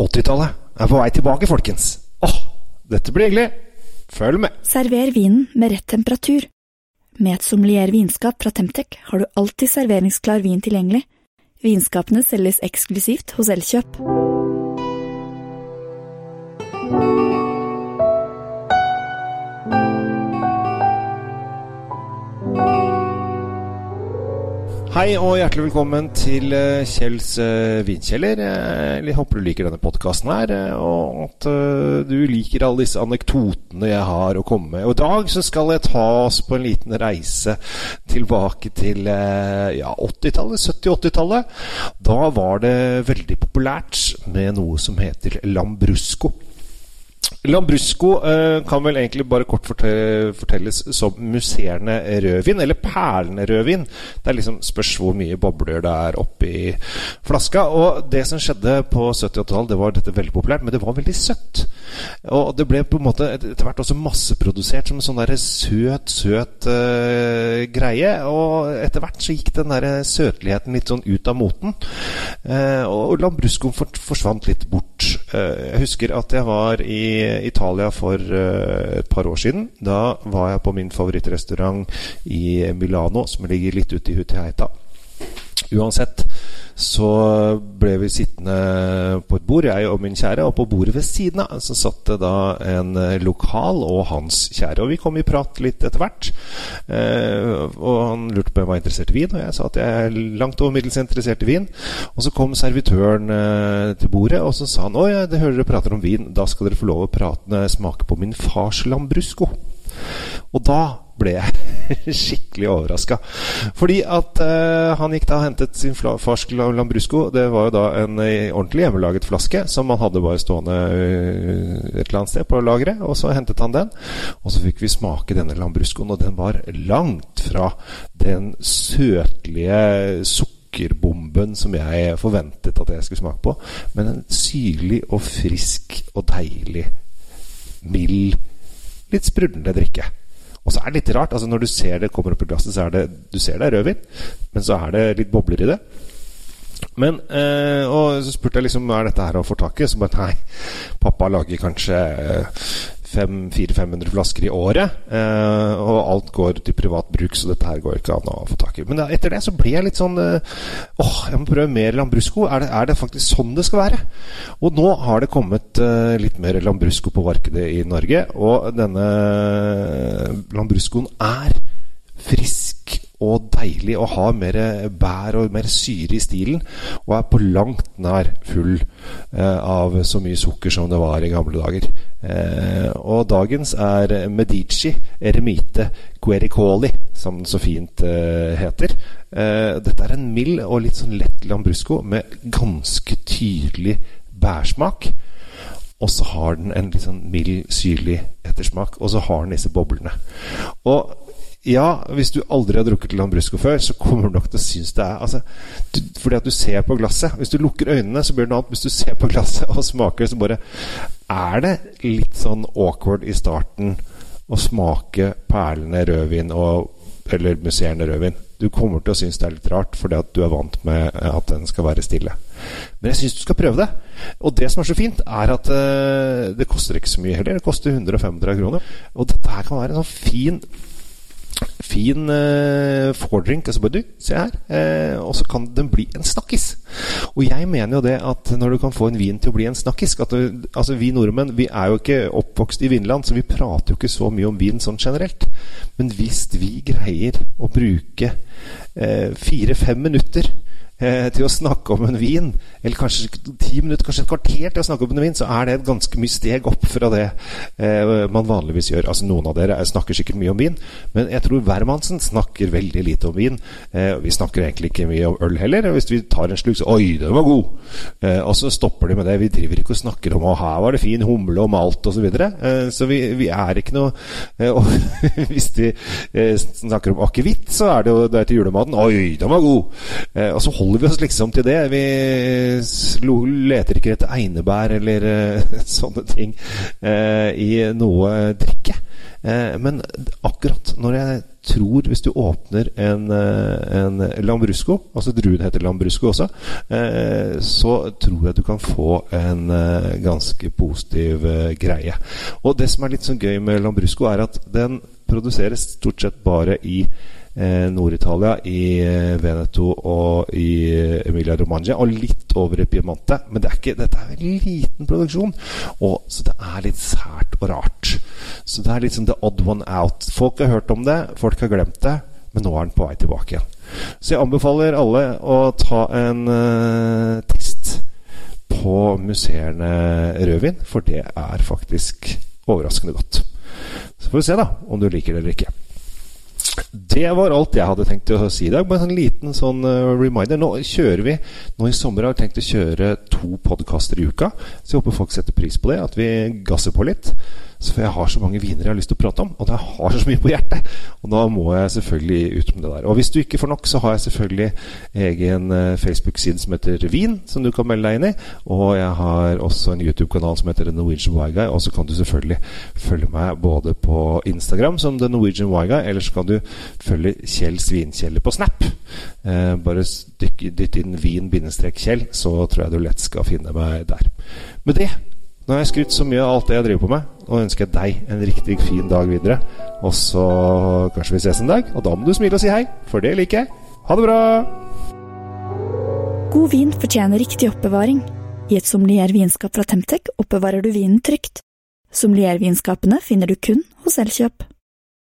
80-tallet er på vei tilbake, folkens. Åh, dette blir hyggelig. Følg med. Server vinen med rett temperatur. Med et sommelier vinskap fra Temtec har du alltid serveringsklar vin tilgjengelig. Vinskapene selges eksklusivt hos Elkjøp. Hei og hjertelig velkommen til eh, Kjells uh, vinkjeller. Eh, Jeg håper du liker denne podkasten her, eh, og at eh, du liker alle disse anekdotene jeg har å komme med. Og i dag så skal jeg ta oss på en liten reise tilbake til eh, ja, 80-tallet, 70-80-tallet. Da var det veldig populært med noe som heter Lambrusco. Lambrusco eh, kan vel egentlig bare kort fortelles som musserende rødvin, eller perlende rødvin. Det er liksom spørs hvor mye bobler det er oppi flaska. Og det som skjedde på 70-80-tallet, det var dette veldig populært, men det var veldig søtt. Og det ble på en måte etter hvert også masseprodusert som en sånn derre søt, søt eh, greie. Og etter hvert så gikk den derre søtligheten litt sånn ut av moten. Eh, og Lambrusco forsvant litt bort. Eh, jeg husker at jeg var i Italia for eh, et par år siden. Da var jeg på min favorittrestaurant i Milano, som ligger litt ute i Hutiheita. Uansett så ble vi sittende på et bord, jeg og min kjære, og på bordet ved siden av så satt det da en eh, lokal og hans kjære. Og vi kom i prat litt etter hvert. Eh, og han lurte på om jeg var interessert i vin, og jeg sa at jeg er langt over middels interessert i vin. Og så kom servitøren eh, til bordet, og så sa han å ja, det hører dere prater om vin, da skal dere få lov å prate, smake på min fars Lambrusco. Og da ble jeg skikkelig overraska. Fordi at eh, han gikk da og hentet sin fars Lambrusco. Det var jo da en eh, ordentlig hjemmelaget flaske som han hadde bare stående eh, et eller annet sted på lageret. Og så hentet han den, og så fikk vi smake denne Lambruscoen, og den var langt fra den søtlige sukkerbomben som jeg forventet at jeg skulle smake på, men en syrlig og frisk og deilig, mild, litt sprudlende drikke. Og så er det litt rart. altså Når du ser det kommer opp i glasset, så er det du ser det er rødvin, men så er det litt bobler i det. Men, eh, Og så spurte jeg liksom er dette her å få tak i. Så bare nei, pappa lager kanskje 400-500 flasker i året. Eh, og alt går til privat bruk, så dette her går ikke an å få tak i. Men da, etter det så blir jeg litt sånn eh, åh, jeg må prøve mer Lambrusco. Er det, er det faktisk sånn det skal være? Og nå har det kommet eh, litt mer Lambrusco på markedet i Norge. Og denne Lambruscoen er frisk og deilig og har mer bær og mer syre i stilen. Og er på langt nær full eh, av så mye sukker som det var i gamle dager. Eh, og dagens er Medici Eremite Guericoli, som den så fint eh, heter. Eh, dette er en mild og litt sånn lett Lambrusco med ganske tydelig bærsmak. Og så har den en litt sånn mild, syrlig ettersmak. Og så har den disse boblene. Og ja, hvis du aldri har drukket Lambrusco før, så kommer du nok til å synes det er altså, du, Fordi at du ser på glasset. Hvis du lukker øynene, så blir det noe annet. Hvis du ser på glasset og smaker, så bare Er det litt sånn awkward i starten å smake perlende rødvin og eller musserende rødvin? Du kommer til å synes det er litt rart, fordi at du er vant med at den skal være stille. Men jeg syns du skal prøve det. Og det som er så fint, er at eh, det koster ikke så mye heller. Det koster 135 kroner. Og dette her kan være en sånn fin fin uh, fordrink. så bare du, se her. Eh, og så kan den bli en snakkis. Og jeg mener jo det at når du kan få en vin til å bli en snakkis Altså Vi nordmenn vi er jo ikke oppvokst i vinland, så vi prater jo ikke så mye om vin sånn generelt. Men hvis vi greier å bruke eh, fire-fem minutter eh, til å snakke om en vin, eller kanskje ti minutter, kanskje et kvarter til å snakke om en vin, så er det et ganske mye steg opp fra det eh, man vanligvis gjør. Altså Noen av dere snakker sikkert mye om vin, men jeg tror hvermannsen snakker veldig lite om vin. Eh, vi snakker egentlig ikke mye om øl heller. Hvis vi tar en slurk, så Oi, den var god! Eh, og så stopper de med det. Vi driver ikke og snakker om Å, her var det fin humle og malt osv. Så, videre. eh, så vi, vi er ikke noe eh, Og hvis de eh, snakker om akevitt, så er det jo det er til julematen. Oi, den var god! Eh, og så holder vi oss liksom til det. Vi leter ikke etter einebær eller eh, sånne ting eh, i noe drikke. Uh, men akkurat når jeg tror Hvis du åpner en, en Lambrusco, altså druen heter Lambrusco også, så tror jeg du kan få en ganske positiv greie. Og det som er litt sånn gøy med Lambrusco, er at den produseres stort sett bare i eh, Nord-Italia, i eh, Veneto og i eh, Emilia Romagna, og litt over i Piemonte. Men det er ikke, dette er en liten produksjon, og, så det er litt sært og rart. Så det er litt sånn the odd one out. Folk har hørt om det, folk har glemt det, men nå er den på vei tilbake igjen. Så jeg anbefaler alle å ta en uh, test på musserende rødvin, for det er faktisk overraskende godt. Så får vi se da om du liker det eller ikke. Det var alt jeg hadde tenkt å si i dag. Bare en liten sånn uh, reminder. Nå kjører vi Nå i sommer har vi tenkt å kjøre to podkaster i uka. Så jeg håper folk setter pris på det. At vi gasser på litt. For jeg har så mange viner jeg har lyst til å prate om, og jeg har så mye på hjertet. Og da må jeg selvfølgelig ut med det der. Og hvis du ikke får nok, så har jeg selvfølgelig egen uh, Facebook-side som heter Vin, som du kan melde deg inn i. Og jeg har også en YouTube-kanal som heter The Norwegian Why Og så kan du selvfølgelig følge meg både på Instagram som The Norwegian Why eller så kan du følge Kjell Svinkjelle på Snap. Uh, bare dytt inn vin-kjell, så tror jeg du lett skal finne meg der. Med det nå har jeg skrytt så mye av alt det jeg driver på med, og ønsker deg en riktig fin dag videre. Og så kanskje vi ses en dag, og da må du smile og si hei, for det liker jeg. Ha det bra! God vin fortjener riktig oppbevaring. I et sommeliervinskap fra Temtec oppbevarer du vinen trygt. Sommeliervinskapene finner du kun hos Elkjøp.